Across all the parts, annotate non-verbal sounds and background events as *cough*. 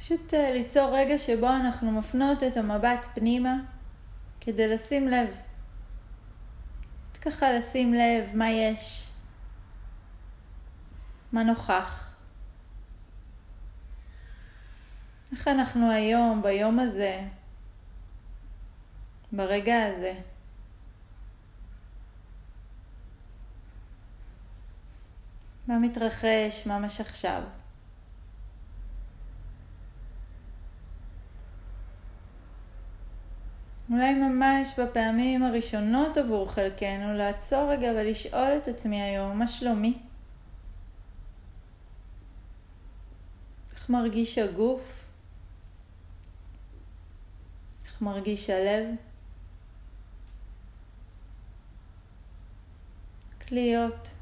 פשוט אה, ליצור רגע שבו אנחנו מפנות את המבט פנימה כדי לשים לב. ככה לשים לב מה יש, מה נוכח. איך אנחנו היום, ביום הזה, ברגע הזה. מה מתרחש ממש עכשיו. אולי ממש בפעמים הראשונות עבור חלקנו לעצור רגע ולשאול את עצמי היום, מה שלומי? איך מרגיש הגוף? איך מרגיש הלב? להיות.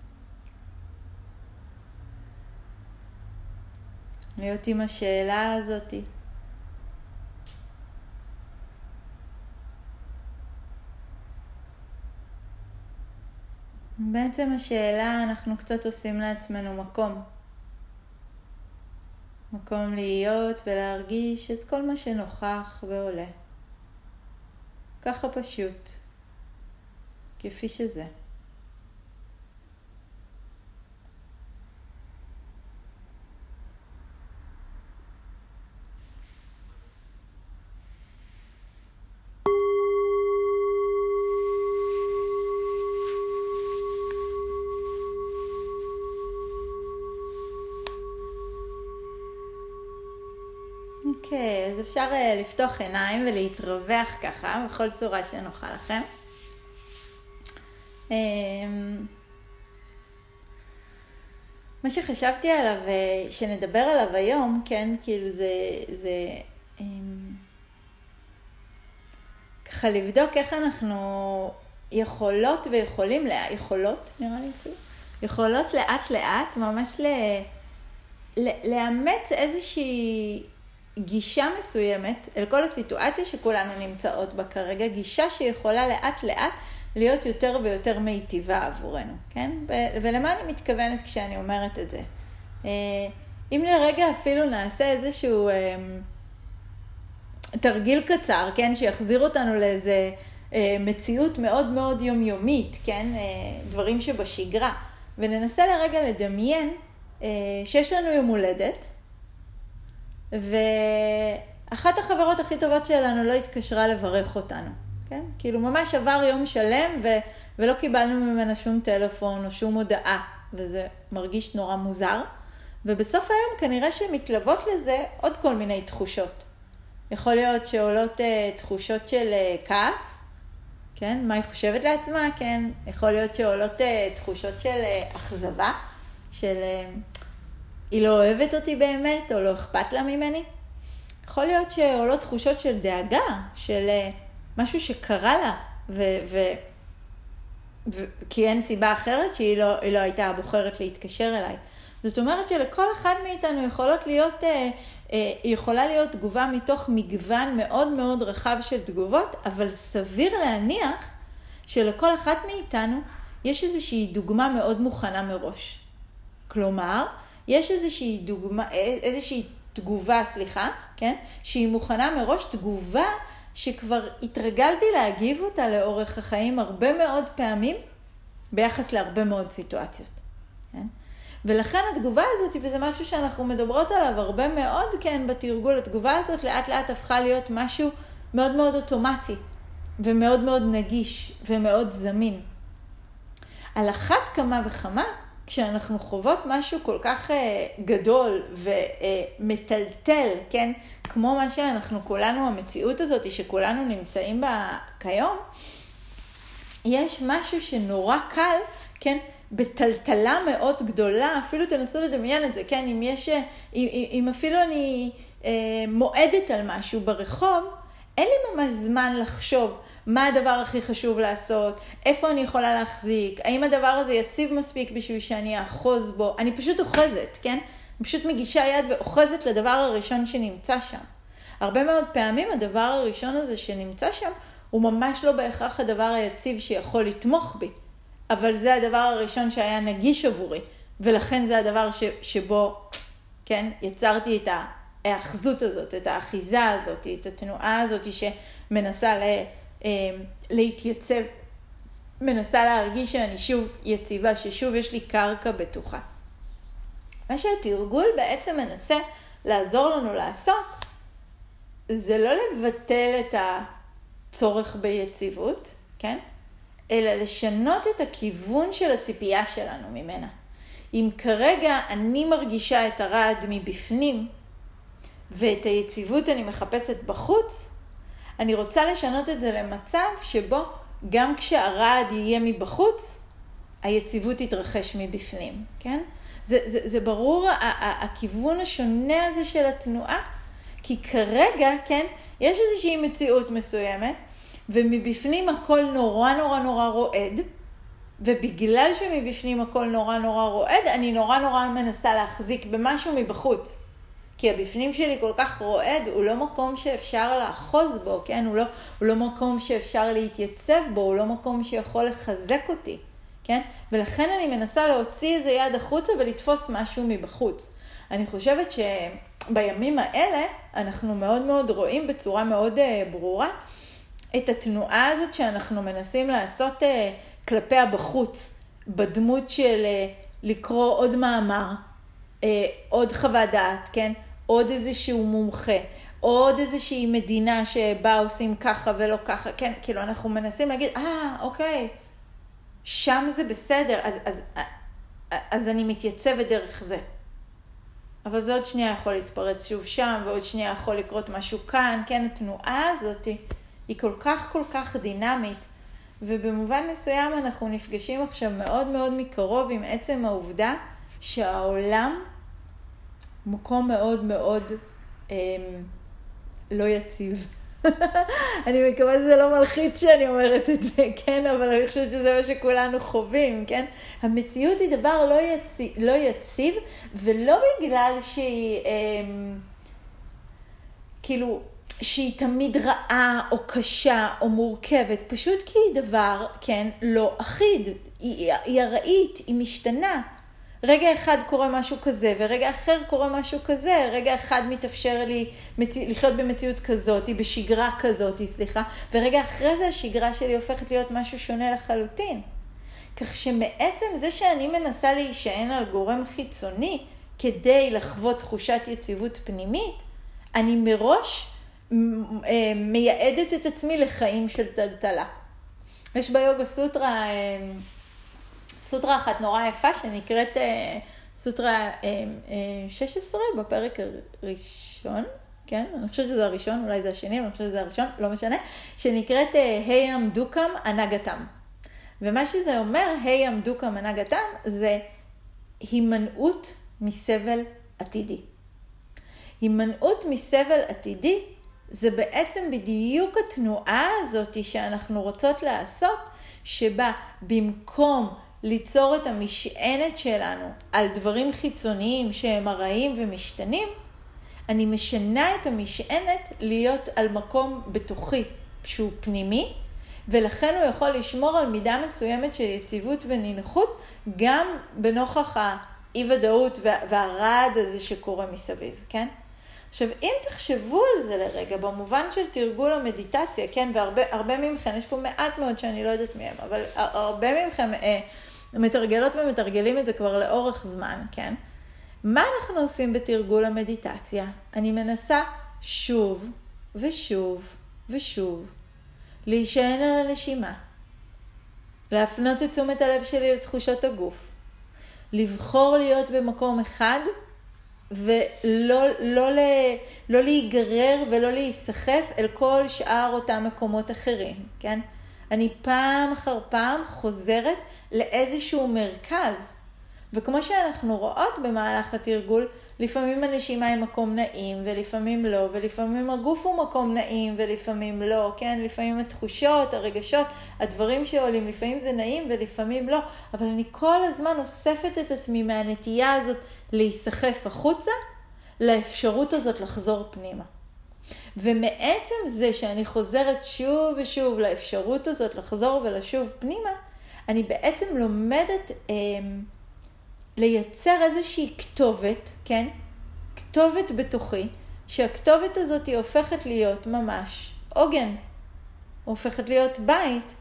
להיות עם השאלה הזאתי. בעצם השאלה, אנחנו קצת עושים לעצמנו מקום. מקום להיות ולהרגיש את כל מה שנוכח ועולה. ככה פשוט, כפי שזה. אוקיי, אז אפשר uh, לפתוח עיניים ולהתרווח ככה, בכל צורה שנוחה לכם. Um, מה שחשבתי עליו, שנדבר עליו היום, כן, כאילו זה, זה ככה לבדוק איך אנחנו יכולות ויכולים, יכולות, נראה לי, כאילו, יכולות לאט לאט ממש ל... לאמץ איזושהי גישה מסוימת אל כל הסיטואציה שכולנו נמצאות בה כרגע, גישה שיכולה לאט לאט להיות יותר ויותר מיטיבה עבורנו, כן? ולמה אני מתכוונת כשאני אומרת את זה? אה, אם לרגע אפילו נעשה איזשהו אה, תרגיל קצר, כן? שיחזיר אותנו לאיזה אה, מציאות מאוד מאוד יומיומית, כן? דברים שבשגרה, וננסה לרגע לדמיין שיש לנו יום הולדת, ואחת החברות הכי טובות שלנו לא התקשרה לברך אותנו, כן? כאילו ממש עבר יום שלם ו... ולא קיבלנו ממנה שום טלפון או שום הודעה, וזה מרגיש נורא מוזר. ובסוף היום כנראה שמתלוות לזה עוד כל מיני תחושות. יכול להיות שעולות uh, תחושות של uh, כעס, כן? מה היא חושבת לעצמה, כן? יכול להיות שעולות uh, תחושות של uh, אכזבה, של... Uh, היא לא אוהבת אותי באמת, או לא אכפת לה ממני. יכול להיות שעולות תחושות של דאגה, של אה, משהו שקרה לה, ו... ו... ו... כי אין סיבה אחרת שהיא לא, לא הייתה בוחרת להתקשר אליי. זאת אומרת שלכל אחד מאיתנו יכולות להיות, אה, אה, יכולה להיות תגובה מתוך מגוון מאוד מאוד רחב של תגובות, אבל סביר להניח שלכל אחת מאיתנו יש איזושהי דוגמה מאוד מוכנה מראש. כלומר, יש איזושהי דוגמה, איזושהי תגובה, סליחה, כן? שהיא מוכנה מראש, תגובה שכבר התרגלתי להגיב אותה לאורך החיים הרבה מאוד פעמים ביחס להרבה מאוד סיטואציות. כן? ולכן התגובה הזאת, וזה משהו שאנחנו מדברות עליו הרבה מאוד, כן, בתרגול, התגובה הזאת לאט לאט הפכה להיות משהו מאוד מאוד אוטומטי, ומאוד מאוד נגיש, ומאוד זמין. על אחת כמה וכמה, כשאנחנו חוות משהו כל כך uh, גדול ומטלטל, uh, כן? כמו מה שאנחנו כולנו, המציאות הזאת שכולנו נמצאים בה כיום, יש משהו שנורא קל, כן? בטלטלה מאוד גדולה, אפילו תנסו לדמיין את זה, כן? אם יש, אה, אם, אם אפילו אני אה, מועדת על משהו ברחוב, אין לי ממש זמן לחשוב מה הדבר הכי חשוב לעשות, איפה אני יכולה להחזיק, האם הדבר הזה יציב מספיק בשביל שאני אאחוז בו, אני פשוט אוחזת, כן? אני פשוט מגישה יד ואוחזת לדבר הראשון שנמצא שם. הרבה מאוד פעמים הדבר הראשון הזה שנמצא שם, הוא ממש לא בהכרח הדבר היציב שיכול לתמוך בי, אבל זה הדבר הראשון שהיה נגיש עבורי, ולכן זה הדבר ש, שבו, כן, יצרתי את ההאחזות הזאת, את האחיזה הזאת, את התנועה הזאת שמנסה ל, להתייצב, מנסה להרגיש שאני שוב יציבה, ששוב יש לי קרקע בטוחה. מה שהתרגול בעצם מנסה לעזור לנו לעשות, זה לא לבטל את הצורך ביציבות, כן? אלא לשנות את הכיוון של הציפייה שלנו ממנה. אם כרגע אני מרגישה את הרעד מבפנים, ואת היציבות אני מחפשת בחוץ, אני רוצה לשנות את זה למצב שבו גם כשהרעד יהיה מבחוץ, היציבות תתרחש מבפנים, כן? זה, זה, זה ברור הכיוון השונה הזה של התנועה, כי כרגע, כן, יש איזושהי מציאות מסוימת, ומבפנים הכל נורא נורא נורא רועד, ובגלל שמבפנים הכל נורא נורא רועד, אני נורא נורא מנסה להחזיק במשהו מבחוץ. כי הבפנים שלי כל כך רועד, הוא לא מקום שאפשר לאחוז בו, כן? הוא לא, הוא לא מקום שאפשר להתייצב בו, הוא לא מקום שיכול לחזק אותי, כן? ולכן אני מנסה להוציא איזה יד החוצה ולתפוס משהו מבחוץ. אני חושבת שבימים האלה אנחנו מאוד מאוד רואים בצורה מאוד uh, ברורה את התנועה הזאת שאנחנו מנסים לעשות uh, כלפי הבחוץ, בדמות של uh, לקרוא עוד מאמר, עוד חוות דעת, כן? עוד איזשהו מומחה, עוד איזושהי מדינה שבה עושים ככה ולא ככה, כן, כאילו אנחנו מנסים להגיד, אה, ah, אוקיי, שם זה בסדר, אז, אז, אז אני מתייצבת דרך זה. אבל זה עוד שנייה יכול להתפרץ שוב שם, ועוד שנייה יכול לקרות משהו כאן, כן, התנועה הזאת היא כל כך כל כך דינמית, ובמובן מסוים אנחנו נפגשים עכשיו מאוד מאוד מקרוב עם עצם העובדה שהעולם מקום מאוד מאוד אמ, לא יציב. *laughs* אני מקווה שזה לא מלחיץ שאני אומרת את זה, *laughs* כן? אבל אני חושבת שזה מה שכולנו חווים, כן? המציאות היא דבר לא, יציב, לא יציב, ולא בגלל שהיא, אמ, כאילו, שהיא תמיד רעה או קשה או מורכבת, פשוט כי היא דבר, כן, לא אחיד. היא, היא ארעית, היא משתנה. רגע אחד קורה משהו כזה, ורגע אחר קורה משהו כזה, רגע אחד מתאפשר לי מציא, לחיות במציאות כזאת, בשגרה כזאת, סליחה, ורגע אחרי זה השגרה שלי הופכת להיות משהו שונה לחלוטין. כך שמעצם זה שאני מנסה להישען על גורם חיצוני כדי לחוות תחושת יציבות פנימית, אני מראש אה, מייעדת את עצמי לחיים של טלטלה. יש ביוגה סוטרה אה, סוטרה אחת נורא יפה שנקראת אה, סוטרה 16 אה, אה, בפרק הראשון, כן? אני חושבת שזה הראשון, אולי זה השני, אבל אני חושבת שזה הראשון, לא משנה, שנקראת הים דוקם הנגתם. ומה שזה אומר, הים דוקם הנגתם, זה הימנעות מסבל עתידי. הימנעות מסבל עתידי זה בעצם בדיוק התנועה הזאת שאנחנו רוצות לעשות, שבה במקום ליצור את המשענת שלנו על דברים חיצוניים שהם ארעיים ומשתנים, אני משנה את המשענת להיות על מקום בתוכי שהוא פנימי, ולכן הוא יכול לשמור על מידה מסוימת של יציבות ונינוחות, גם בנוכח האי-ודאות והרעד הזה שקורה מסביב, כן? עכשיו, אם תחשבו על זה לרגע, במובן של תרגול המדיטציה, כן, והרבה מכם, יש פה מעט מאוד שאני לא יודעת מהם, אבל הרבה מכם אה, מתרגלות ומתרגלים את זה כבר לאורך זמן, כן? מה אנחנו עושים בתרגול המדיטציה? אני מנסה שוב ושוב ושוב להישען על הנשימה, להפנות את תשומת הלב שלי לתחושות הגוף, לבחור להיות במקום אחד ולא לא, לא להיגרר ולא להיסחף אל כל שאר אותם מקומות אחרים, כן? אני פעם אחר פעם חוזרת לאיזשהו מרכז. וכמו שאנחנו רואות במהלך התרגול, לפעמים הנשימה היא מקום נעים ולפעמים לא, ולפעמים הגוף הוא מקום נעים ולפעמים לא, כן? לפעמים התחושות, הרגשות, הדברים שעולים, לפעמים זה נעים ולפעמים לא, אבל אני כל הזמן אוספת את עצמי מהנטייה הזאת להיסחף החוצה, לאפשרות הזאת לחזור פנימה. ומעצם זה שאני חוזרת שוב ושוב לאפשרות הזאת לחזור ולשוב פנימה, אני בעצם לומדת אה, לייצר איזושהי כתובת, כן? כתובת בתוכי, שהכתובת הזאת היא הופכת להיות ממש עוגן, הופכת להיות בית,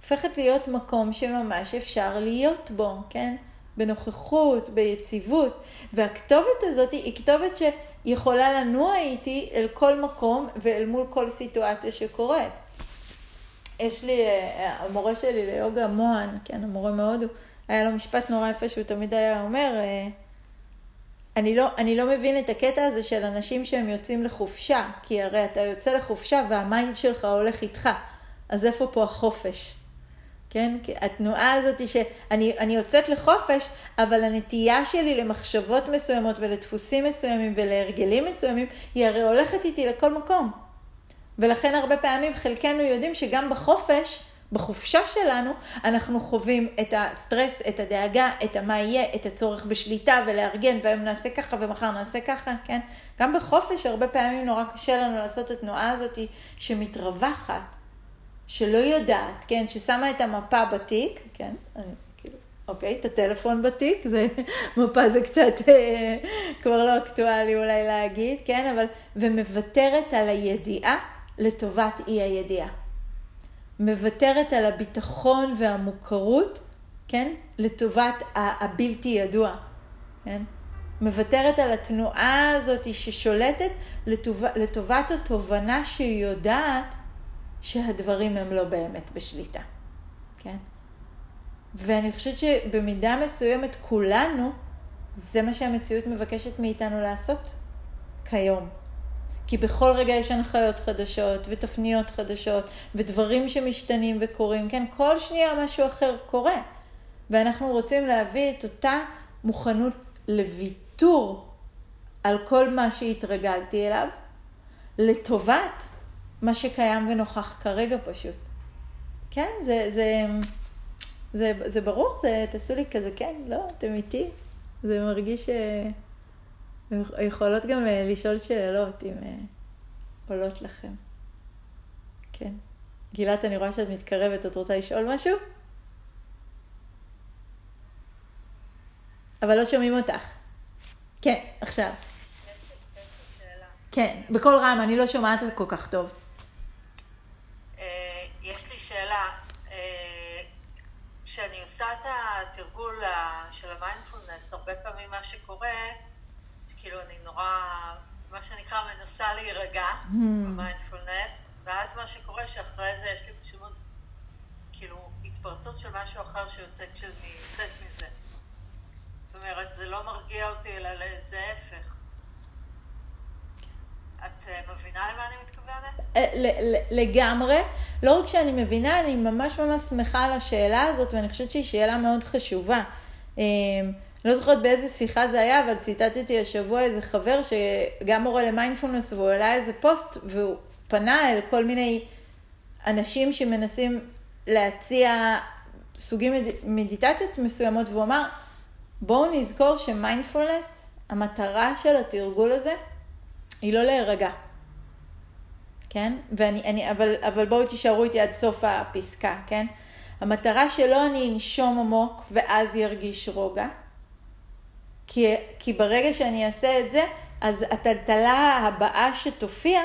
הופכת להיות מקום שממש אפשר להיות בו, כן? בנוכחות, ביציבות, והכתובת הזאת היא כתובת שיכולה לנוע איתי אל כל מקום ואל מול כל סיטואציה שקורית. יש לי, אה, המורה שלי ליוגה, מוהן, כן, המורה מהודו, היה לו משפט נורא יפה שהוא תמיד היה אומר, אה, אני לא, אני לא מבין את הקטע הזה של אנשים שהם יוצאים לחופשה, כי הרי אתה יוצא לחופשה והמיינד שלך הולך איתך, אז איפה פה החופש? כן? התנועה הזאת שאני יוצאת לחופש, אבל הנטייה שלי למחשבות מסוימות ולדפוסים מסוימים ולהרגלים מסוימים, היא הרי הולכת איתי לכל מקום. ולכן הרבה פעמים חלקנו יודעים שגם בחופש, בחופשה שלנו, אנחנו חווים את הסטרס, את הדאגה, את המה יהיה, את הצורך בשליטה ולארגן, והיום נעשה ככה ומחר נעשה ככה, כן? גם בחופש הרבה פעמים נורא קשה לנו לעשות את התנועה הזאת שמתרווחת, שלא יודעת, כן? ששמה את המפה בתיק, כן? אני, כאילו, אוקיי, את הטלפון בתיק, זה, *laughs* מפה זה קצת אה, כבר לא אקטואלי אולי להגיד, כן? אבל, ומוותרת על הידיעה לטובת אי הידיעה. מוותרת על הביטחון והמוכרות, כן? לטובת הבלתי ידוע, כן? מוותרת על התנועה הזאת ששולטת לטוב... לטובת התובנה שהיא יודעת שהדברים הם לא באמת בשליטה, כן? ואני חושבת שבמידה מסוימת כולנו, זה מה שהמציאות מבקשת מאיתנו לעשות כיום. כי בכל רגע יש הנחיות חדשות ותפניות חדשות ודברים שמשתנים וקורים, כן? כל שנייה משהו אחר קורה. ואנחנו רוצים להביא את אותה מוכנות לוויתור על כל מה שהתרגלתי אליו, לטובת מה שקיים ונוכח כרגע פשוט. כן, זה, זה, זה, זה ברור, זה, תעשו לי כזה, כן, לא, אתם איתי. זה מרגיש ש... יכולות גם אה, לשאול שאלות אם אה, עולות לכם. כן. גילת, אני רואה שאת מתקרבת, את רוצה לשאול משהו? אבל לא שומעים אותך. כן, עכשיו. כן, בקול רם, אני לא שומעת כל כך טוב. אה, יש לי שאלה. את התרגול של המיינדפולנס, הרבה פעמים מה שקורה, כאילו אני נורא, מה שנקרא, מנסה להירגע mm. במיינדפולנס, ואז מה שקורה שאחרי זה יש לי פשוט כאילו התפרצות של משהו אחר שיוצאת כשאני יוצאת מזה. זאת אומרת, זה לא מרגיע אותי, אלא זה ההפך. את אה, מבינה למה אני מתכוונת? אה, לגמרי. לא רק שאני מבינה, אני ממש ממש שמחה על השאלה הזאת, ואני חושבת שהיא שאלה מאוד חשובה. אמ, לא זוכרת באיזה שיחה זה היה, אבל ציטטתי השבוע איזה חבר שגם מורה למיינדפולנס, והוא העלה איזה פוסט, והוא פנה אל כל מיני אנשים שמנסים להציע סוגים מד... מדיטציות מסוימות, והוא אמר, בואו נזכור שמיינדפולנס, המטרה של התרגול הזה, היא לא להירגע. כן? ואני, אני, אבל, אבל בואו תישארו איתי עד סוף הפסקה, כן? המטרה שלו אני אנשום עמוק ואז ירגיש רוגע. כי, כי ברגע שאני אעשה את זה, אז הטלטלה הבאה שתופיע,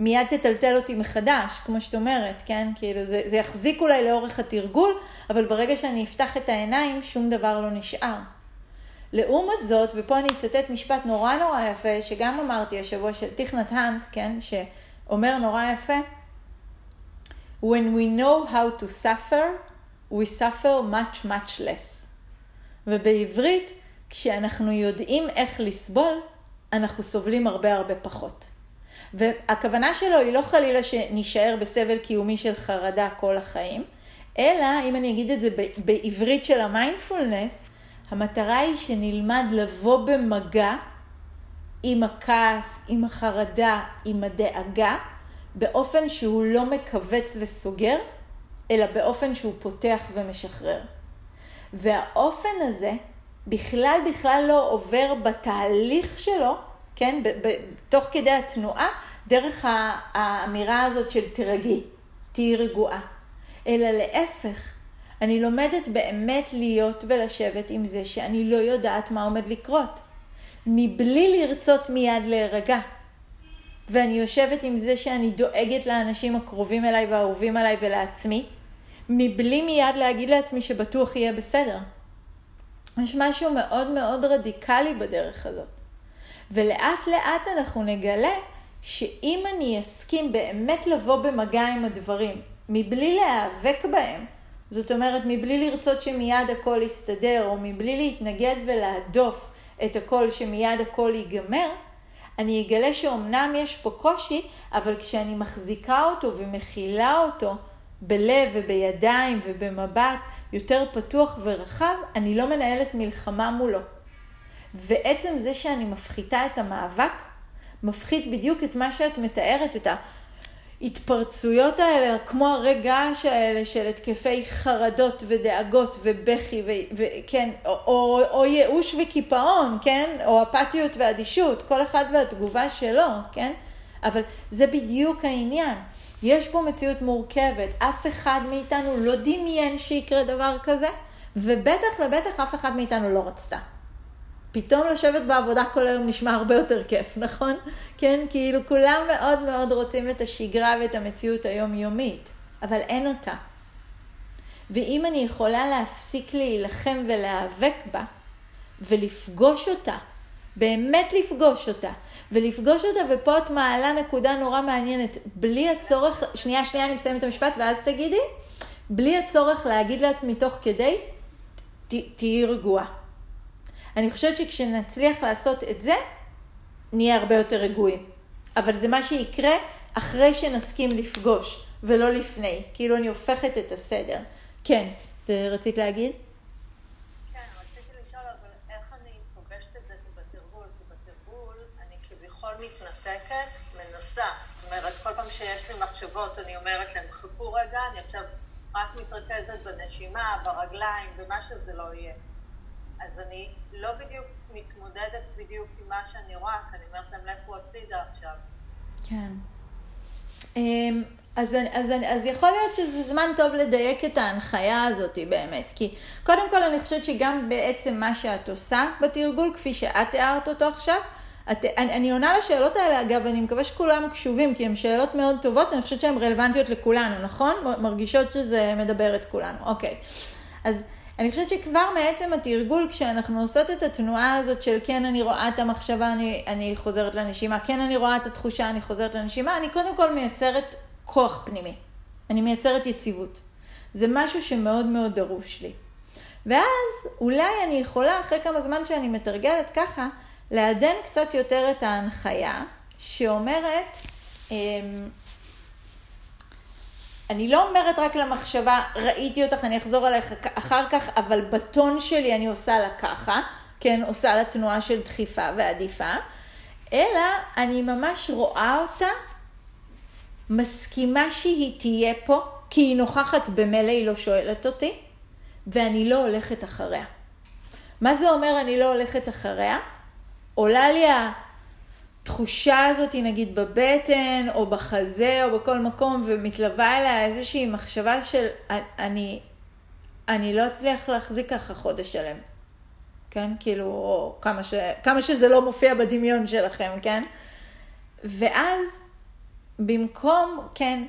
מיד תטלטל אותי מחדש, כמו שאת אומרת, כן? כאילו, זה, זה יחזיק אולי לאורך התרגול, אבל ברגע שאני אפתח את העיניים, שום דבר לא נשאר. לעומת זאת, ופה אני אצטט משפט נורא נורא יפה, שגם אמרתי השבוע של תכנת האנט, כן? שאומר נורא יפה, When we know how to suffer, we suffer much much less. ובעברית, כשאנחנו יודעים איך לסבול, אנחנו סובלים הרבה הרבה פחות. והכוונה שלו היא לא חלילה שנישאר בסבל קיומי של חרדה כל החיים, אלא, אם אני אגיד את זה בעברית של המיינדפולנס, המטרה היא שנלמד לבוא במגע עם הכעס, עם החרדה, עם הדאגה, באופן שהוא לא מכווץ וסוגר, אלא באופן שהוא פותח ומשחרר. והאופן הזה בכלל בכלל לא עובר בתהליך שלו, כן, תוך כדי התנועה, דרך האמירה הזאת של תרגי, תהיי רגועה. אלא להפך, אני לומדת באמת להיות ולשבת עם זה שאני לא יודעת מה עומד לקרות, מבלי לרצות מיד להירגע. ואני יושבת עם זה שאני דואגת לאנשים הקרובים אליי והאהובים עליי ולעצמי, מבלי מיד להגיד לעצמי שבטוח יהיה בסדר. יש משהו מאוד מאוד רדיקלי בדרך הזאת. ולאט לאט אנחנו נגלה שאם אני אסכים באמת לבוא במגע עם הדברים, מבלי להיאבק בהם, זאת אומרת, מבלי לרצות שמיד הכל יסתדר, או מבלי להתנגד ולהדוף את הכל שמיד הכל ייגמר, אני אגלה שאומנם יש פה קושי, אבל כשאני מחזיקה אותו ומכילה אותו בלב ובידיים ובמבט יותר פתוח ורחב, אני לא מנהלת מלחמה מולו. ועצם זה שאני מפחיתה את המאבק, מפחית בדיוק את מה שאת מתארת, את ההתפרצויות האלה, כמו הרגש האלה של התקפי חרדות ודאגות ובכי, וכן, או, או, או ייאוש וקיפאון, כן, או אפתיות ואדישות, כל אחד והתגובה שלו, כן, אבל זה בדיוק העניין. יש פה מציאות מורכבת, אף אחד מאיתנו לא דמיין שיקרה דבר כזה, ובטח לבטח אף אחד מאיתנו לא רצתה. פתאום לשבת בעבודה כל היום נשמע הרבה יותר כיף, נכון? כן, כאילו כולם מאוד מאוד רוצים את השגרה ואת המציאות היומיומית, אבל אין אותה. ואם אני יכולה להפסיק להילחם ולהיאבק בה, ולפגוש אותה, באמת לפגוש אותה, ולפגוש אותה, ופה את מעלה נקודה נורא מעניינת, בלי הצורך, שנייה, שנייה, אני מסיימת את המשפט, ואז תגידי, בלי הצורך להגיד לעצמי תוך כדי, תהיי רגועה. אני חושבת שכשנצליח לעשות את זה, נהיה הרבה יותר רגועים. אבל זה מה שיקרה אחרי שנסכים לפגוש, ולא לפני. כאילו אני הופכת את הסדר. כן, רצית להגיד? כן. זאת אומרת, כל פעם שיש לי מחשבות, אני אומרת להם, חכו רגע, אני עכשיו רק מתרכזת בנשימה, ברגליים, במה שזה לא יהיה. אז אני לא בדיוק מתמודדת בדיוק עם מה שאני רואה, כי אני אומרת להם, לכו הצידה עכשיו. כן. אמ, אז, אז, אז יכול להיות שזה זמן טוב לדייק את ההנחיה הזאת באמת, כי קודם כל אני חושבת שגם בעצם מה שאת עושה בתרגול, כפי שאת תיארת אותו עכשיו, את, אני, אני עונה לשאלות האלה, אגב, אני מקווה שכולם קשובים, כי הן שאלות מאוד טובות, אני חושבת שהן רלוונטיות לכולנו, נכון? מרגישות שזה מדבר את כולנו, אוקיי. אז אני חושבת שכבר מעצם התרגול, כשאנחנו עושות את התנועה הזאת של כן אני רואה את המחשבה, אני, אני חוזרת לנשימה, כן אני רואה את התחושה, אני חוזרת לנשימה, אני קודם כל מייצרת כוח פנימי. אני מייצרת יציבות. זה משהו שמאוד מאוד דרוש לי. ואז אולי אני יכולה, אחרי כמה זמן שאני מתרגלת ככה, לעדן קצת יותר את ההנחיה, שאומרת, אמ, אני לא אומרת רק למחשבה, ראיתי אותך, אני אחזור עליך אחר כך, אבל בטון שלי אני עושה לה ככה, כן, עושה לה תנועה של דחיפה ועדיפה, אלא אני ממש רואה אותה, מסכימה שהיא תהיה פה, כי היא נוכחת במילא, היא לא שואלת אותי, ואני לא הולכת אחריה. מה זה אומר אני לא הולכת אחריה? עולה לי התחושה הזאת, נגיד בבטן, או בחזה, או בכל מקום, ומתלווה אליה איזושהי מחשבה של אני, אני לא אצליח להחזיק ככה חודש שלם. כן? כאילו, או כמה, ש, כמה שזה לא מופיע בדמיון שלכם, כן? ואז, במקום, כן,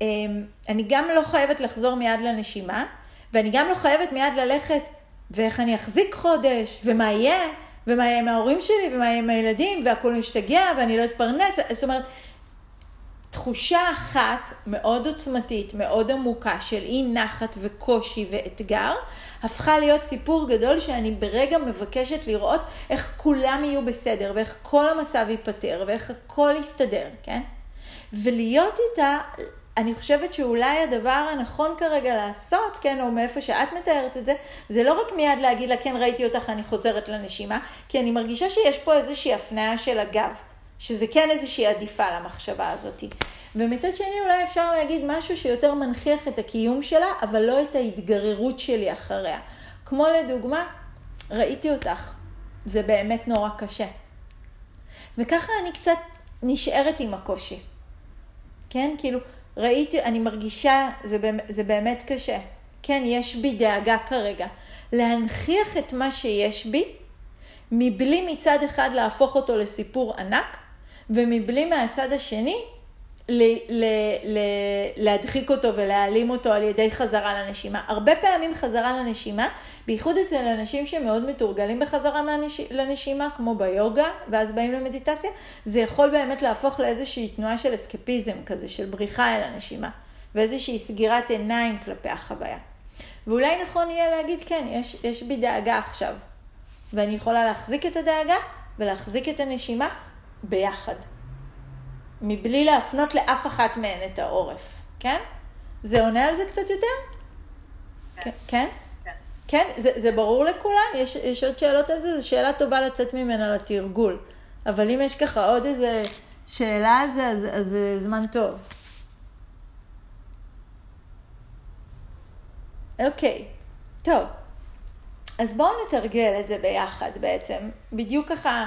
אמ, אני גם לא חייבת לחזור מיד לנשימה, ואני גם לא חייבת מיד ללכת, ואיך אני אחזיק חודש, ומה יהיה, ומה יהיה עם ההורים שלי, ומה יהיה עם הילדים, והכול משתגע, ואני לא אתפרנס, זאת אומרת, תחושה אחת מאוד עוצמתית, מאוד עמוקה של אי נחת וקושי ואתגר, הפכה להיות סיפור גדול שאני ברגע מבקשת לראות איך כולם יהיו בסדר, ואיך כל המצב ייפתר, ואיך הכל יסתדר, כן? ולהיות איתה אני חושבת שאולי הדבר הנכון כרגע לעשות, כן, או מאיפה שאת מתארת את זה, זה לא רק מיד להגיד לה, כן, ראיתי אותך, אני חוזרת לנשימה, כי אני מרגישה שיש פה איזושהי הפניה של הגב, שזה כן איזושהי עדיפה למחשבה הזאת. ומצד שני אולי אפשר להגיד משהו שיותר מנכיח את הקיום שלה, אבל לא את ההתגררות שלי אחריה. כמו לדוגמה, ראיתי אותך, זה באמת נורא קשה. וככה אני קצת נשארת עם הקושי. כן? כאילו, ראיתי, אני מרגישה, זה, זה באמת קשה. כן, יש בי דאגה כרגע. להנכיח את מה שיש בי, מבלי מצד אחד להפוך אותו לסיפור ענק, ומבלי מהצד השני ל, ל, ל, להדחיק אותו ולהעלים אותו על ידי חזרה לנשימה. הרבה פעמים חזרה לנשימה, בייחוד אצל אנשים שמאוד מתורגלים בחזרה מהנש... לנשימה, כמו ביוגה, ואז באים למדיטציה, זה יכול באמת להפוך לאיזושהי תנועה של אסקפיזם כזה, של בריחה אל הנשימה, ואיזושהי סגירת עיניים כלפי החוויה. ואולי נכון יהיה להגיד, כן, יש, יש בי דאגה עכשיו, ואני יכולה להחזיק את הדאגה ולהחזיק את הנשימה ביחד. מבלי להפנות לאף אחת מהן את העורף, כן? זה עונה על זה קצת יותר? כן. כן? כן. כן? זה, זה ברור לכולן? יש, יש עוד שאלות על זה? זו שאלה טובה לצאת ממנה לתרגול. אבל אם יש ככה עוד איזה שאלה על זה, אז, אז זה זמן טוב. אוקיי, טוב. אז בואו נתרגל את זה ביחד בעצם. בדיוק ככה,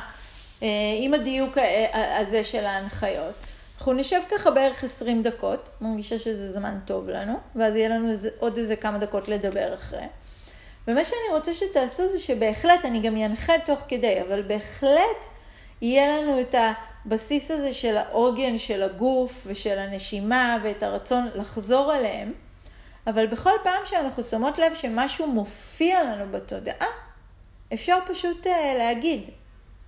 עם הדיוק ה- הזה של ההנחיות. אנחנו נשב ככה בערך 20 דקות, מרגישה שזה זמן טוב לנו, ואז יהיה לנו עוד איזה כמה דקות לדבר אחרי. ומה שאני רוצה שתעשו זה שבהחלט, אני גם אנחה תוך כדי, אבל בהחלט יהיה לנו את הבסיס הזה של העוגן של הגוף ושל הנשימה ואת הרצון לחזור אליהם. אבל בכל פעם שאנחנו שמות לב שמשהו מופיע לנו בתודעה, אפשר פשוט uh, להגיד,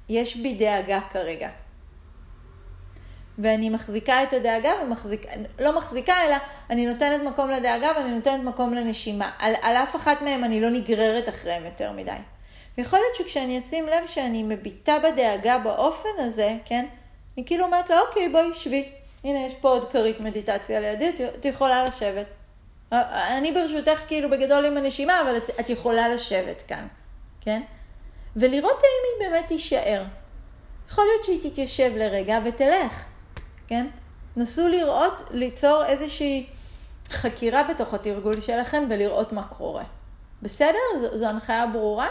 יש בי דאגה כרגע. ואני מחזיקה את הדאגה ומחזיקה, לא מחזיקה, אלא אני נותנת מקום לדאגה ואני נותנת מקום לנשימה. על, על אף אחת מהן אני לא נגררת אחריהן יותר מדי. ויכול להיות שכשאני אשים לב שאני מביטה בדאגה באופן הזה, כן? אני כאילו אומרת לה, אוקיי, בואי, שבי. הנה, יש פה עוד כרית מדיטציה לידי, את, יכולה לשבת. אני ברשותך כאילו בגדול עם הנשימה, אבל את, את יכולה לשבת כאן, כן? ולראות האם היא באמת תישאר. יכול להיות שהיא תתיישב לרגע ותלך, כן? נסו לראות, ליצור איזושהי חקירה בתוך התרגול שלכם ולראות מה קורה. בסדר? זו, זו הנחיה ברורה?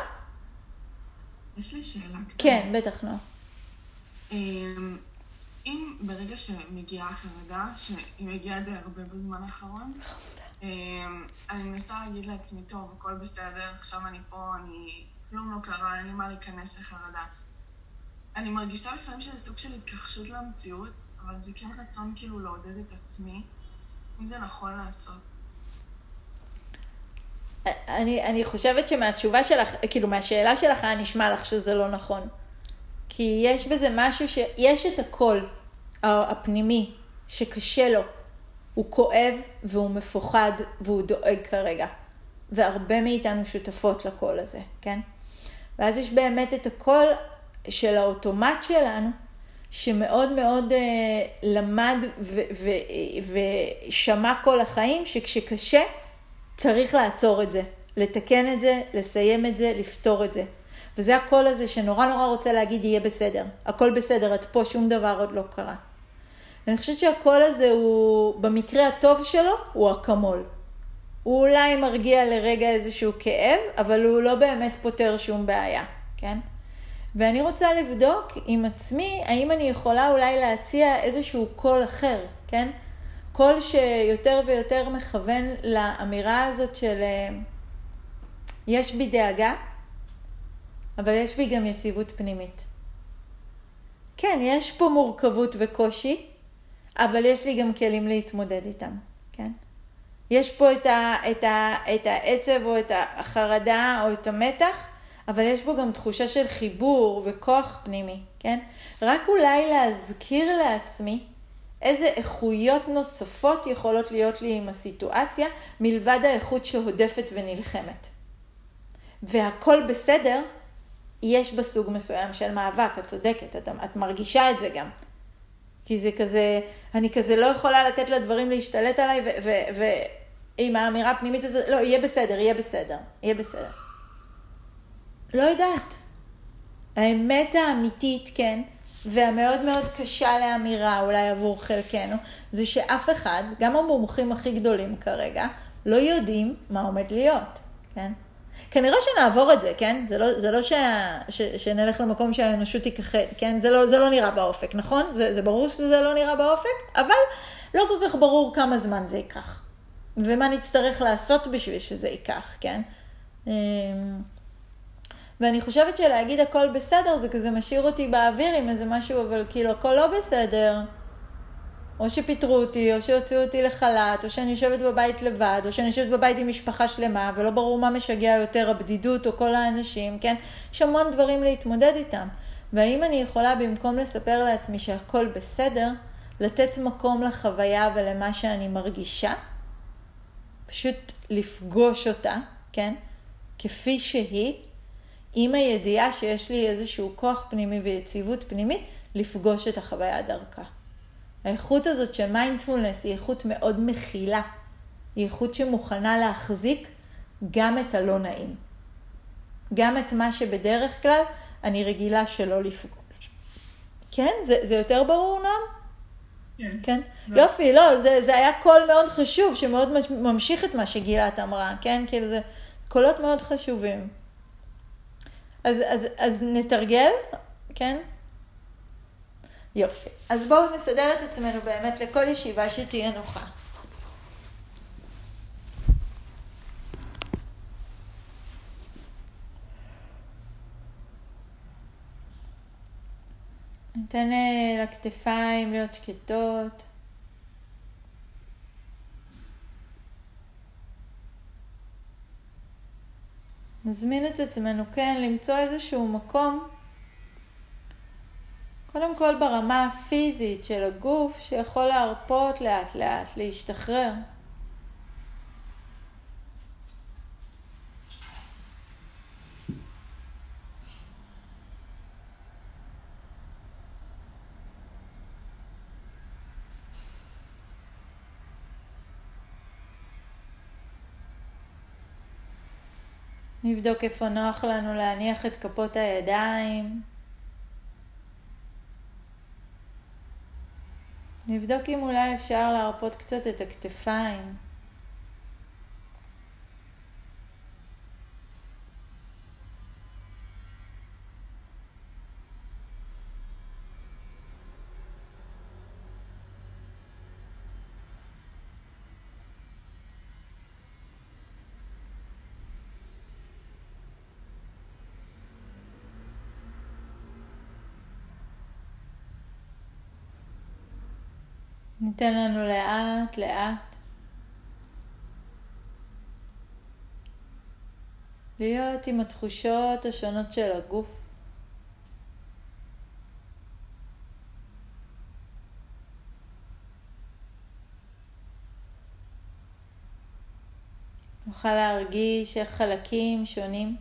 יש לי שאלה קטנה. כן, בטח. אמ, אם ברגע שמגיעה חרדה, שהיא מגיעה די הרבה בזמן האחרון, אמ, אני מנסה להגיד לעצמי, טוב, הכל בסדר, עכשיו אני פה, אני... כלום לא קרה, אין לי מה להיכנס לחרדה. אני מרגישה לפעמים שזה סוג של התכחשות למציאות, אבל זה כן רצון כאילו לעודד את עצמי, אם זה נכון לעשות. אני, אני חושבת שמהתשובה שלך, כאילו מהשאלה שלך היה נשמע לך שזה לא נכון. כי יש בזה משהו ש... יש את הקול הפנימי שקשה לו. הוא כואב והוא מפוחד והוא דואג כרגע. והרבה מאיתנו שותפות לקול הזה, כן? ואז יש באמת את הקול של האוטומט שלנו, שמאוד מאוד אה, למד ושמע כל החיים, שכשקשה צריך לעצור את זה, לתקן את זה, לסיים את זה, לפתור את זה. וזה הקול הזה שנורא נורא רוצה להגיד יהיה בסדר. הכל בסדר, את פה, שום דבר עוד לא קרה. ואני חושבת שהקול הזה הוא, במקרה הטוב שלו, הוא אקמול. הוא אולי מרגיע לרגע איזשהו כאב, אבל הוא לא באמת פותר שום בעיה, כן? ואני רוצה לבדוק עם עצמי, האם אני יכולה אולי להציע איזשהו קול אחר, כן? קול שיותר ויותר מכוון לאמירה הזאת של יש בי דאגה, אבל יש בי גם יציבות פנימית. כן, יש פה מורכבות וקושי, אבל יש לי גם כלים להתמודד איתם, כן? יש פה את, ה, את, ה, את העצב או את החרדה או את המתח, אבל יש בו גם תחושה של חיבור וכוח פנימי, כן? רק אולי להזכיר לעצמי איזה איכויות נוספות יכולות להיות לי עם הסיטואציה, מלבד האיכות שהודפת ונלחמת. והכל בסדר, יש בסוג מסוים של מאבק, את צודקת, את, את מרגישה את זה גם. כי זה כזה, אני כזה לא יכולה לתת לדברים להשתלט עליי, ועם האמירה הפנימית הזאת, לא, יהיה בסדר, יהיה בסדר, יהיה בסדר. לא יודעת. האמת האמיתית, כן, והמאוד מאוד קשה לאמירה, אולי עבור חלקנו, זה שאף אחד, גם המומחים הכי גדולים כרגע, לא יודעים מה עומד להיות, כן? כנראה שנעבור את זה, כן? זה לא, זה לא ש, ש, שנלך למקום שהאנושות תיכחד, כן? זה לא, זה לא נראה באופק, נכון? זה, זה ברור שזה לא נראה באופק, אבל לא כל כך ברור כמה זמן זה ייקח. ומה נצטרך לעשות בשביל שזה ייקח, כן? אמ, ואני חושבת שלהגיד הכל בסדר זה כזה משאיר אותי באוויר עם איזה משהו, אבל כאילו הכל לא בסדר. או שפיטרו אותי, או שהוציאו אותי לחל"ת, או שאני יושבת בבית לבד, או שאני יושבת בבית עם משפחה שלמה, ולא ברור מה משגע יותר, הבדידות או כל האנשים, כן? יש המון דברים להתמודד איתם. והאם אני יכולה, במקום לספר לעצמי שהכל בסדר, לתת מקום לחוויה ולמה שאני מרגישה? פשוט לפגוש אותה, כן? כפי שהיא, עם הידיעה שיש לי איזשהו כוח פנימי ויציבות פנימית, לפגוש את החוויה דרכה. האיכות הזאת של מיינדפולנס היא איכות מאוד מכילה. היא איכות שמוכנה להחזיק גם את הלא נעים. גם את מה שבדרך כלל אני רגילה שלא לפגוש. כן? זה, זה יותר ברור, נועם? כן. כן? לא. יופי, לא, זה, זה היה קול מאוד חשוב, שמאוד ממשיך את מה שגילת אמרה, כן? כאילו זה קולות מאוד חשובים. אז, אז, אז נתרגל, כן? יופי. אז בואו נסדר את עצמנו באמת לכל ישיבה שתהיה נוחה. ניתן אה, לכתפיים להיות שקטות. נזמין את עצמנו, כן, למצוא איזשהו מקום קודם כל ברמה הפיזית של הגוף, שיכול להרפות לאט לאט, להשתחרר. נבדוק איפה נוח לנו להניח את כפות הידיים. נבדוק אם אולי אפשר להרפות קצת את הכתפיים. ניתן לנו לאט לאט להיות עם התחושות השונות של הגוף. נוכל להרגיש איך חלקים שונים,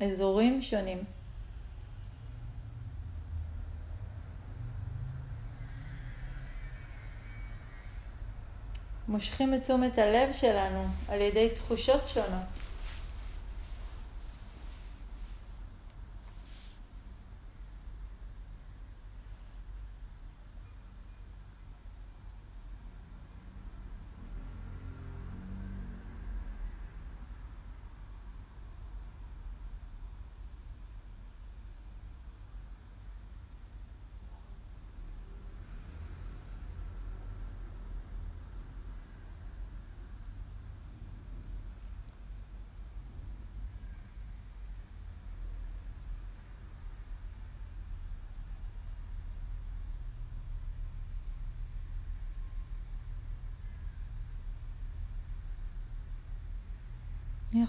אזורים שונים, מושכים את תשומת הלב שלנו על ידי תחושות שונות.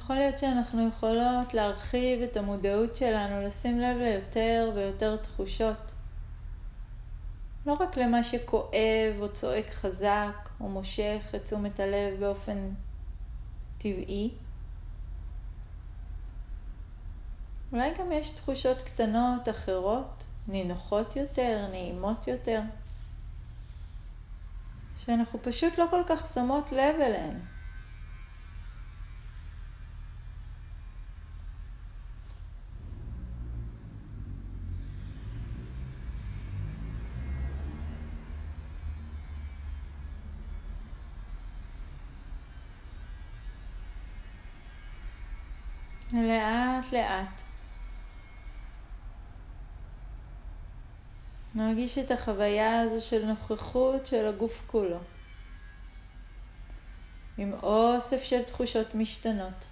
יכול להיות שאנחנו יכולות להרחיב את המודעות שלנו, לשים לב ליותר ויותר תחושות. לא רק למה שכואב או צועק חזק או מושך את תשומת הלב באופן טבעי. אולי גם יש תחושות קטנות אחרות, נינוחות יותר, נעימות יותר, שאנחנו פשוט לא כל כך שמות לב אליהן. לאט לאט. נרגיש את החוויה הזו של נוכחות של הגוף כולו. עם אוסף של תחושות משתנות.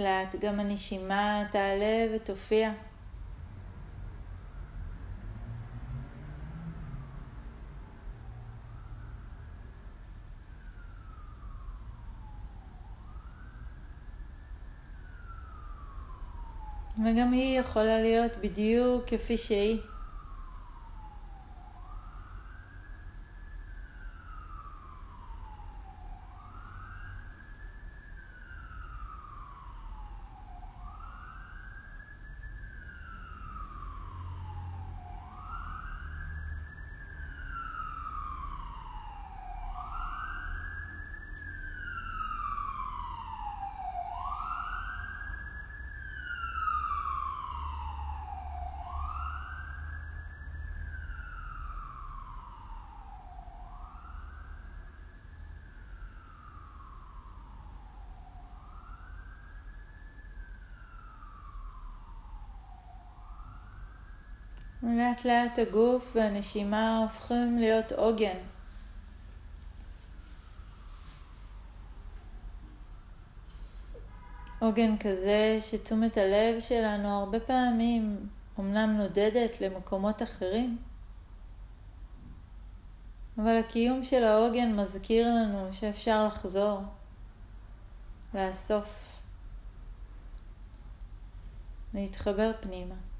לאט לאט גם הנשימה תעלה ותופיע. וגם היא יכולה להיות בדיוק כפי שהיא. לאט לאט הגוף והנשימה הופכים להיות עוגן. עוגן כזה שתשומת הלב שלנו הרבה פעמים אמנם נודדת למקומות אחרים, אבל הקיום של העוגן מזכיר לנו שאפשר לחזור, לאסוף, להתחבר פנימה.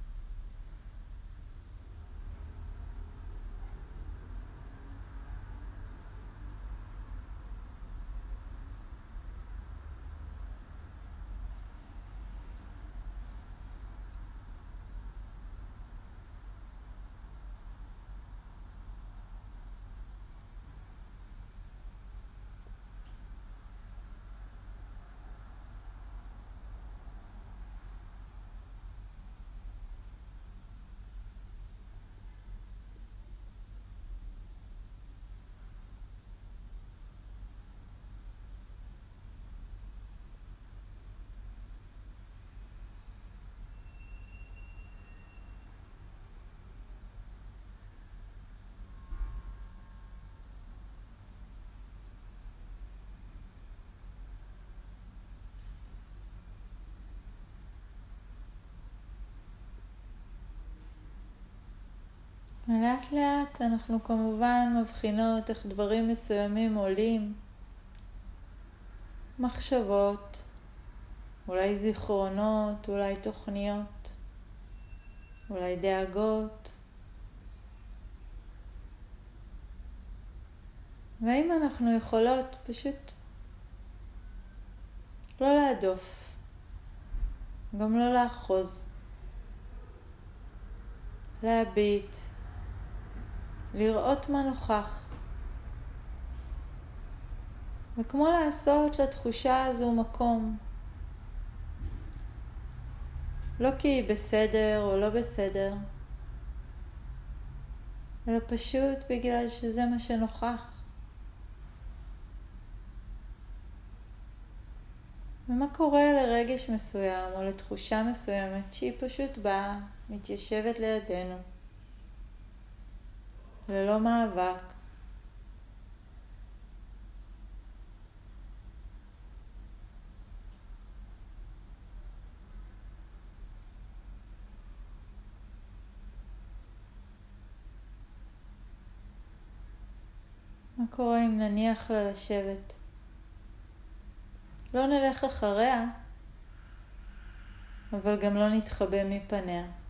ולאט לאט אנחנו כמובן מבחינות איך דברים מסוימים עולים, מחשבות, אולי זיכרונות, אולי תוכניות, אולי דאגות. והאם אנחנו יכולות פשוט לא להדוף, גם לא לאחוז, להביט, לראות מה נוכח. וכמו לעשות לתחושה הזו מקום. לא כי היא בסדר או לא בסדר, אלא פשוט בגלל שזה מה שנוכח. ומה קורה לרגש מסוים או לתחושה מסוימת שהיא פשוט באה, מתיישבת לידינו. ללא מאבק. מה קורה אם נניח לה לשבת? לא נלך אחריה, אבל גם לא נתחבא מפניה.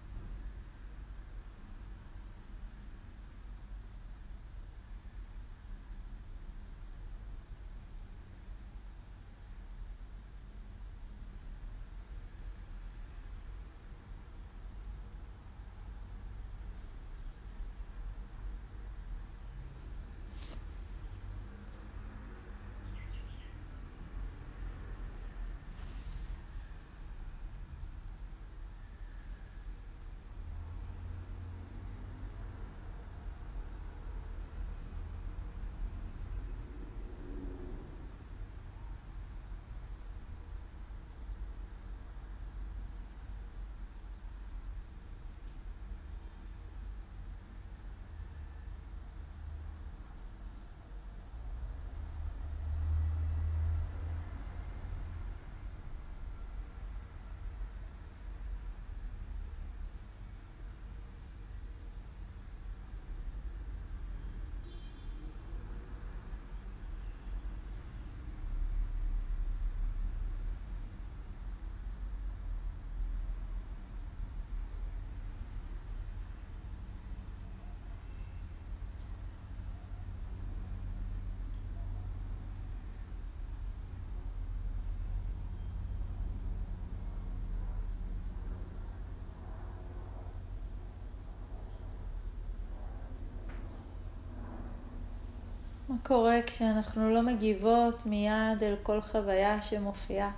קורה כשאנחנו לא מגיבות מיד אל כל חוויה שמופיעה?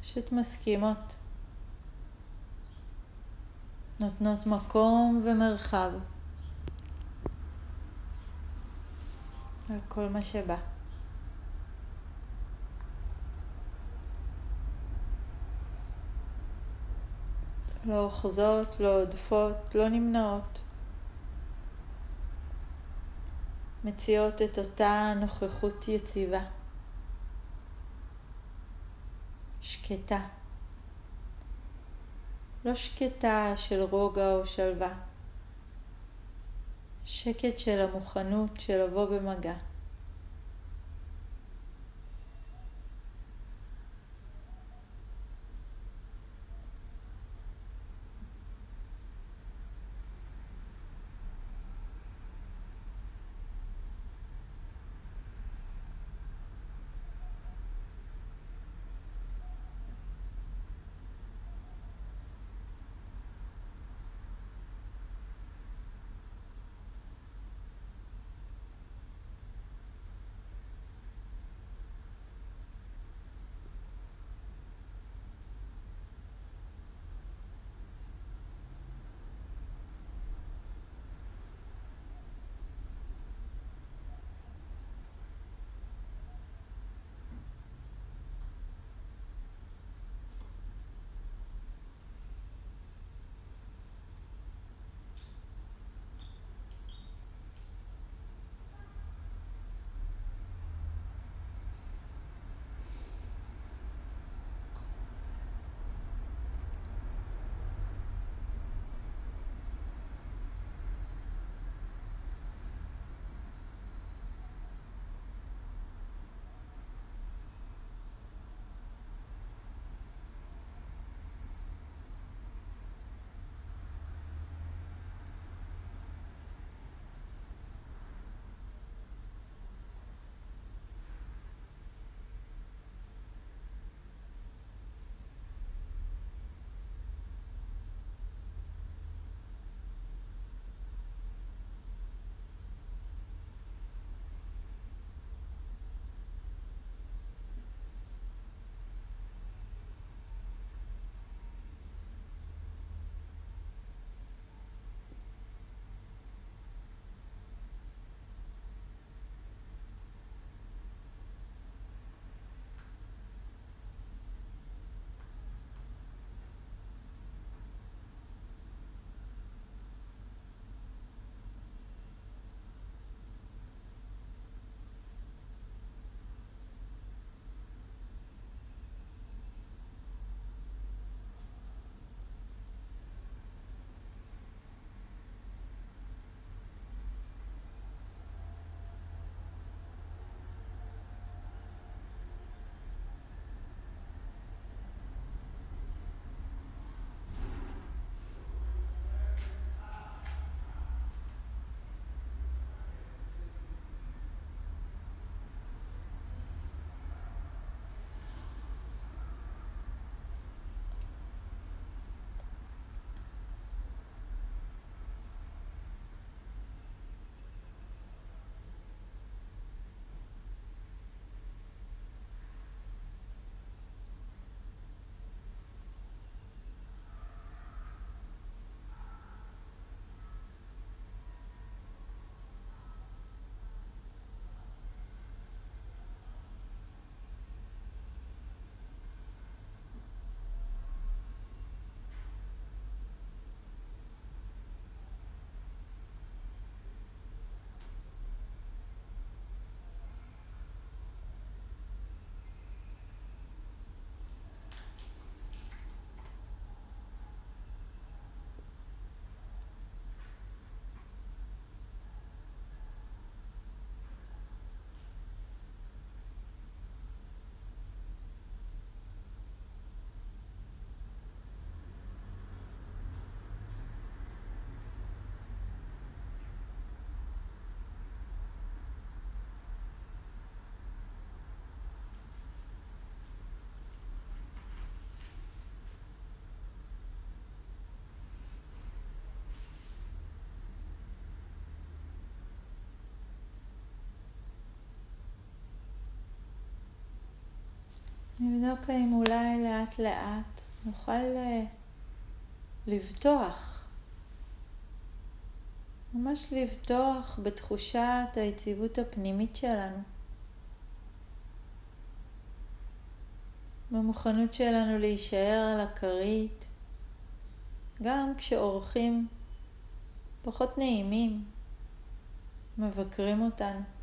פשוט מסכימות. נותנות מקום ומרחב על כל מה שבא. לא אוחזות, לא עודפות, לא נמנעות. מציעות את אותה נוכחות יציבה. שקטה. לא שקטה של רוגע או שלווה. שקט של המוכנות של לבוא במגע. נבדוק האם אולי לאט לאט נוכל אה, לבטוח, ממש לבטוח בתחושת היציבות הפנימית שלנו. במוכנות שלנו להישאר על הכרית, גם כשאורחים פחות נעימים מבקרים אותנו.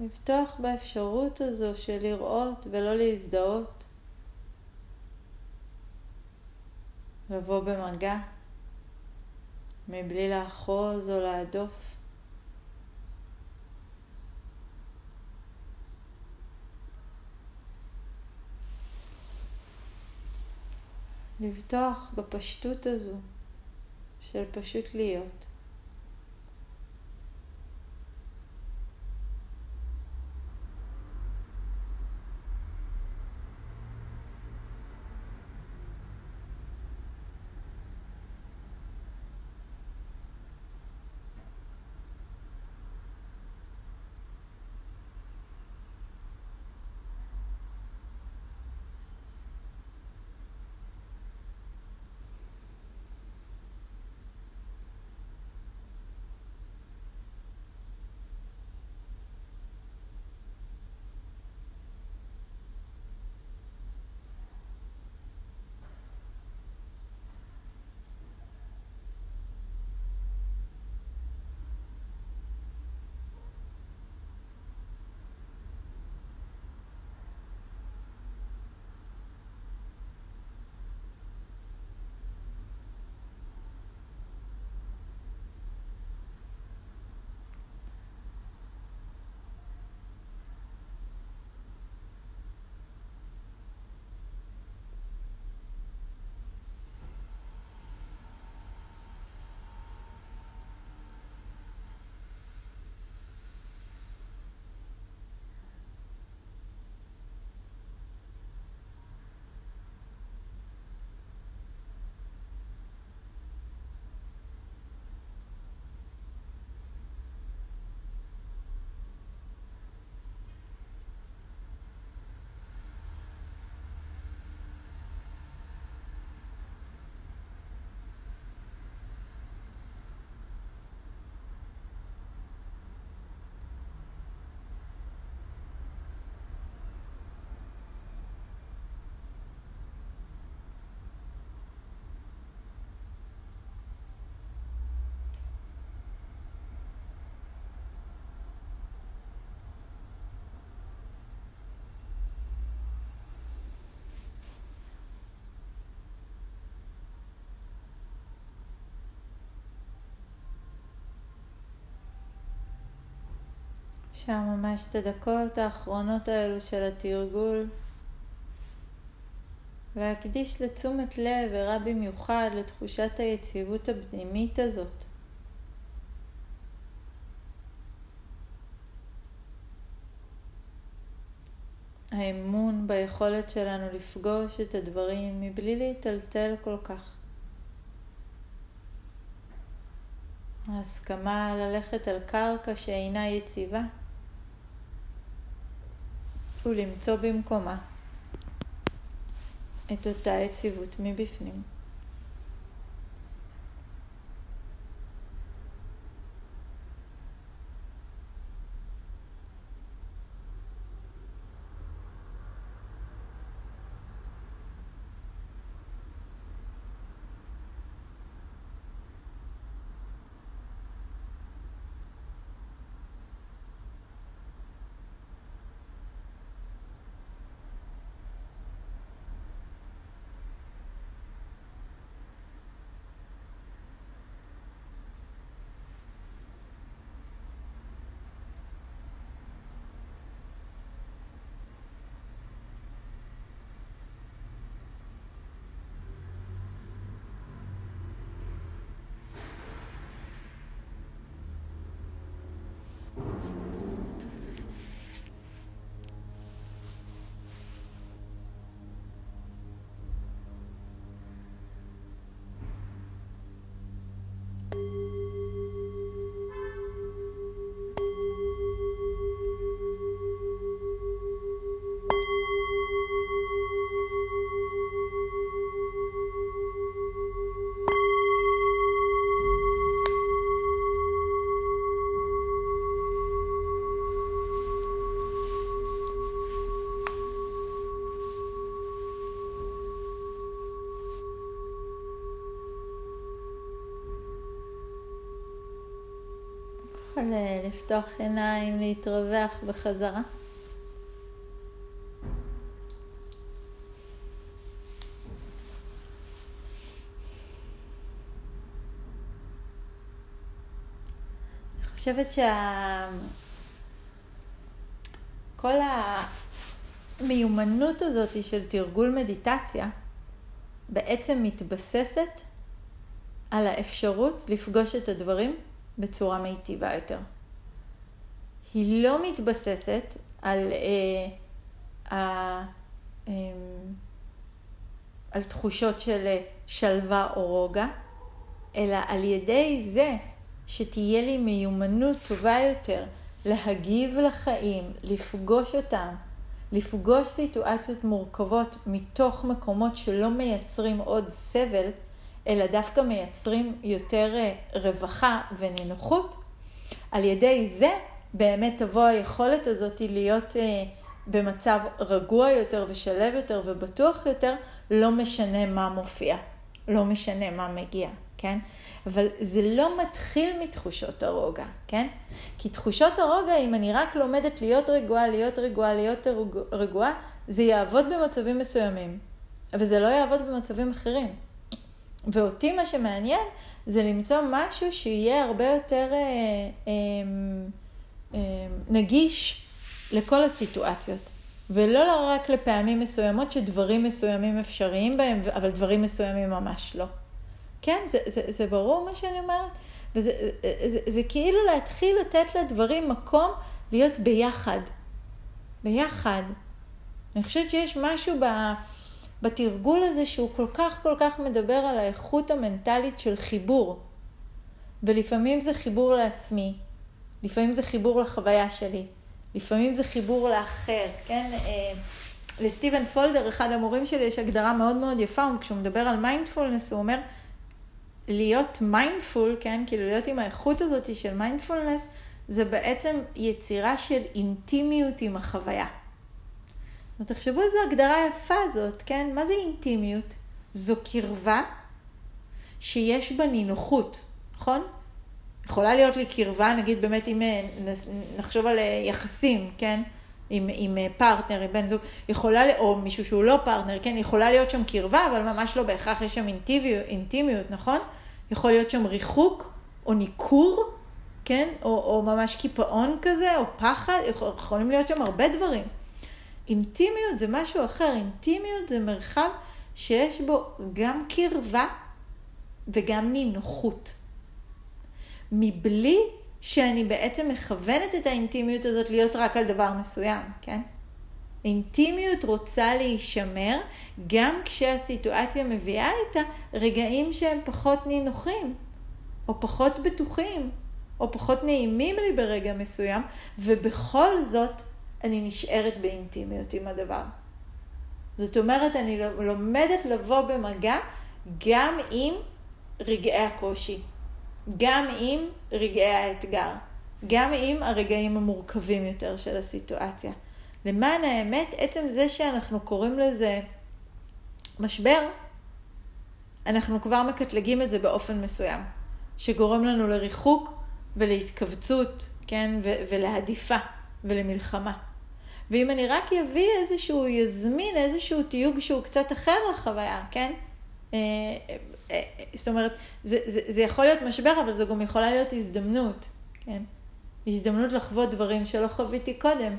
לפתוח באפשרות הזו של לראות ולא להזדהות, לבוא במגע מבלי לאחוז או להדוף. לבטוח בפשטות הזו של פשוט להיות. שם ממש את הדקות האחרונות האלו של התרגול, להקדיש לתשומת לב ערה במיוחד לתחושת היציבות הפנימית הזאת. האמון ביכולת שלנו לפגוש את הדברים מבלי להיטלטל כל כך. ההסכמה ללכת על קרקע שאינה יציבה. ולמצוא במקומה את אותה יציבות מבפנים. לפתוח עיניים, להתרווח בחזרה. אני חושבת שכל המיומנות הזאת של תרגול מדיטציה בעצם מתבססת על האפשרות לפגוש את הדברים בצורה מיטיבה יותר. היא לא מתבססת על, אה, אה, אה, על תחושות של אה, שלווה או רוגע, אלא על ידי זה שתהיה לי מיומנות טובה יותר להגיב לחיים, לפגוש אותם, לפגוש סיטואציות מורכבות מתוך מקומות שלא מייצרים עוד סבל, אלא דווקא מייצרים יותר אה, רווחה ונינוחות, על ידי זה באמת תבוא היכולת הזאת להיות אה, במצב רגוע יותר ושלב יותר ובטוח יותר, לא משנה מה מופיע, לא משנה מה מגיע, כן? אבל זה לא מתחיל מתחושות הרוגע, כן? כי תחושות הרוגע, אם אני רק לומדת להיות רגועה, להיות רגועה, להיות רגועה, זה יעבוד במצבים מסוימים, אבל זה לא יעבוד במצבים אחרים. ואותי מה שמעניין זה למצוא משהו שיהיה הרבה יותר אה, אה, נגיש לכל הסיטואציות. ולא רק לפעמים מסוימות שדברים מסוימים אפשריים בהם, אבל דברים מסוימים ממש לא. כן, זה, זה, זה ברור מה שאני אומרת? וזה זה, זה, זה כאילו להתחיל לתת לדברים מקום להיות ביחד. ביחד. אני חושבת שיש משהו ב... בתרגול הזה שהוא כל כך כל כך מדבר על האיכות המנטלית של חיבור. ולפעמים זה חיבור לעצמי, לפעמים זה חיבור לחוויה שלי, לפעמים זה חיבור לאחר, כן? אה, לסטיבן פולדר, אחד המורים שלי, יש הגדרה מאוד מאוד יפה, כשהוא מדבר על מיינדפולנס, הוא אומר, להיות mindful, כן? כאילו להיות עם האיכות הזאת של מיינדפולנס, זה בעצם יצירה של אינטימיות עם החוויה. ותחשבו איזו הגדרה יפה זאת, כן? מה זה אינטימיות? זו קרבה שיש בה נינוחות, נכון? יכולה להיות לי קרבה, נגיד באמת אם אה, נחשוב על אה, יחסים, כן? עם, עם אה, פרטנר, עם בן זוג, יכולה, או מישהו שהוא לא פרטנר, כן? יכולה להיות שם קרבה, אבל ממש לא בהכרח יש שם אינטימיות, אינטימיות נכון? יכול להיות שם ריחוק או ניכור, כן? או, או ממש קיפאון כזה, או פחד, יכולים להיות שם הרבה דברים. אינטימיות זה משהו אחר, אינטימיות זה מרחב שיש בו גם קרבה וגם נינוחות. מבלי שאני בעצם מכוונת את האינטימיות הזאת להיות רק על דבר מסוים, כן? אינטימיות רוצה להישמר גם כשהסיטואציה מביאה איתה רגעים שהם פחות נינוחים, או פחות בטוחים, או פחות נעימים לי ברגע מסוים, ובכל זאת אני נשארת באינטימיות עם הדבר. זאת אומרת, אני לומדת לבוא במגע גם עם רגעי הקושי, גם עם רגעי האתגר, גם עם הרגעים המורכבים יותר של הסיטואציה. למען האמת, עצם זה שאנחנו קוראים לזה משבר, אנחנו כבר מקטלגים את זה באופן מסוים, שגורם לנו לריחוק ולהתכווצות, כן, ו- ולהדיפה ולמלחמה. ואם אני רק אביא איזשהו, יזמין איזשהו תיוג שהוא קצת אחר לחוויה, כן? אה, אה, זאת אומרת, זה, זה, זה יכול להיות משבר, אבל זו גם יכולה להיות הזדמנות, כן? הזדמנות לחוות דברים שלא חוויתי קודם.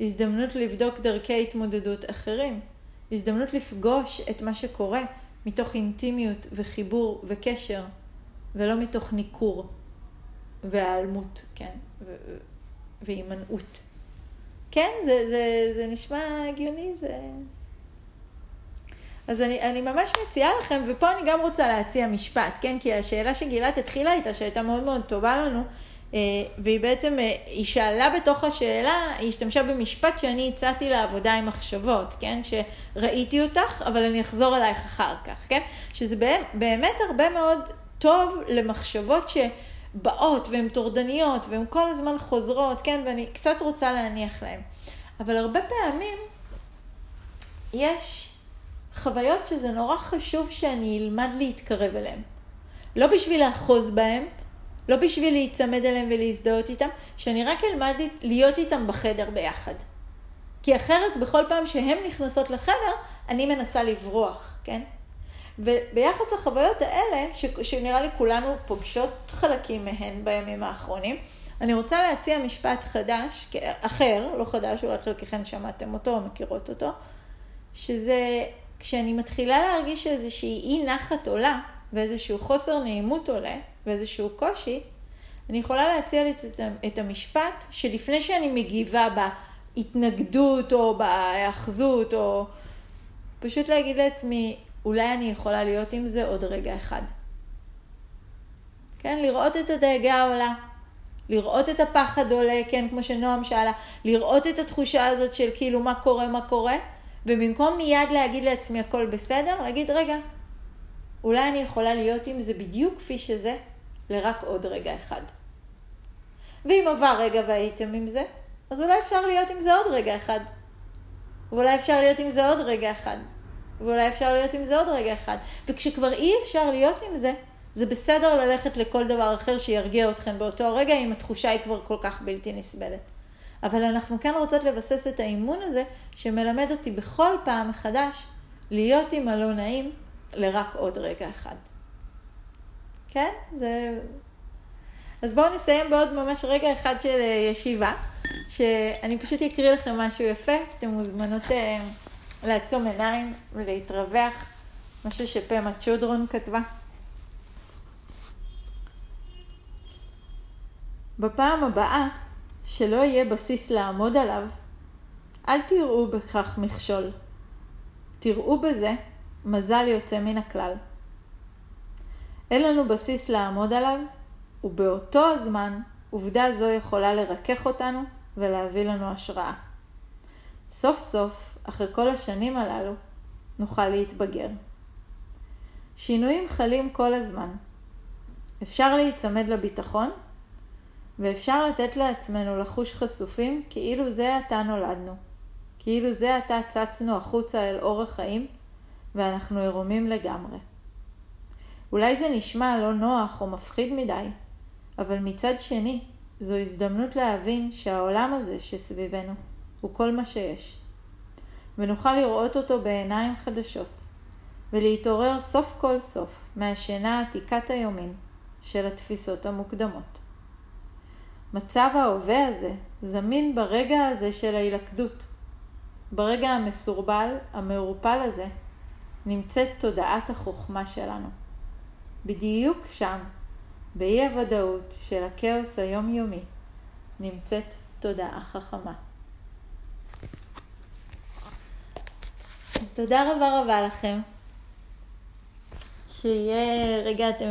הזדמנות לבדוק דרכי התמודדות אחרים. הזדמנות לפגוש את מה שקורה מתוך אינטימיות וחיבור וקשר, ולא מתוך ניכור והיעלמות, כן? והימנעות. כן, זה, זה, זה נשמע הגיוני, זה... אז אני, אני ממש מציעה לכם, ופה אני גם רוצה להציע משפט, כן? כי השאלה שגילת התחילה איתה, שהייתה מאוד מאוד טובה לנו, אה, והיא בעצם, אה, היא שאלה בתוך השאלה, היא השתמשה במשפט שאני הצעתי לעבודה עם מחשבות, כן? שראיתי אותך, אבל אני אחזור אלייך אחר כך, כן? שזה באמת הרבה מאוד טוב למחשבות ש... באות והן טורדניות והן כל הזמן חוזרות, כן, ואני קצת רוצה להניח להן. אבל הרבה פעמים יש חוויות שזה נורא חשוב שאני אלמד להתקרב אליהן. לא בשביל לאחוז בהן, לא בשביל להיצמד אליהם ולהזדהות איתם, שאני רק אלמד להיות איתם בחדר ביחד. כי אחרת, בכל פעם שהן נכנסות לחדר, אני מנסה לברוח, כן? וביחס לחוויות האלה, ש, שנראה לי כולנו פוגשות חלקים מהן בימים האחרונים, אני רוצה להציע משפט חדש, אחר, לא חדש, אולי חלקכן שמעתם אותו או מכירות אותו, שזה כשאני מתחילה להרגיש איזושהי אי נחת עולה, ואיזשהו חוסר נעימות עולה, ואיזשהו קושי, אני יכולה להציע לי את המשפט שלפני שאני מגיבה בהתנגדות או בהאחזות, או פשוט להגיד לעצמי, אולי אני יכולה להיות עם זה עוד רגע אחד. כן, לראות את הדאגה עולה, לראות את הפחד עולה, כן, כמו שנועם שאלה, לראות את התחושה הזאת של כאילו מה קורה, מה קורה, ובמקום מיד להגיד לעצמי הכל בסדר, להגיד, רגע, אולי אני יכולה להיות עם זה בדיוק כפי שזה, לרק עוד רגע אחד. ואם עבר רגע והייתם עם זה, אז אולי אפשר להיות עם זה עוד רגע אחד. ואולי אפשר להיות עם זה עוד רגע אחד. ואולי אפשר להיות עם זה עוד רגע אחד. וכשכבר אי אפשר להיות עם זה, זה בסדר ללכת לכל דבר אחר שירגיע אתכם באותו הרגע, אם התחושה היא כבר כל כך בלתי נסבלת. אבל אנחנו כן רוצות לבסס את האימון הזה, שמלמד אותי בכל פעם מחדש להיות עם הלא נעים לרק עוד רגע אחד. כן? זה... אז בואו נסיים בעוד ממש רגע אחד של אה, ישיבה, שאני פשוט אקריא לכם משהו יפה, אז אתם מוזמנות uh, לעצום עיניים ולהתרווח, משהו שפמה צ'ודרון כתבה. בפעם הבאה שלא יהיה בסיס לעמוד עליו, אל תראו בכך מכשול. תראו בזה מזל יוצא מן הכלל. אין לנו בסיס לעמוד עליו, ובאותו הזמן עובדה זו יכולה לרכך אותנו ולהביא לנו השראה. סוף סוף, אחרי כל השנים הללו, נוכל להתבגר. שינויים חלים כל הזמן. אפשר להיצמד לביטחון, ואפשר לתת לעצמנו לחוש חשופים כאילו זה עתה נולדנו, כאילו זה עתה צצנו החוצה אל אור החיים, ואנחנו עירומים לגמרי. אולי זה נשמע לא נוח או מפחיד מדי, אבל מצד שני, זו הזדמנות להבין שהעולם הזה שסביבנו הוא כל מה שיש, ונוכל לראות אותו בעיניים חדשות, ולהתעורר סוף כל סוף מהשינה עתיקת היומין של התפיסות המוקדמות. מצב ההווה הזה זמין ברגע הזה של ההילכדות. ברגע המסורבל, המעורפל הזה, נמצאת תודעת החוכמה שלנו. בדיוק שם, באי הוודאות של הכאוס היומיומי, נמצאת תודעה חכמה. אז תודה רבה רבה לכם. שיהיה, רגע, אתם.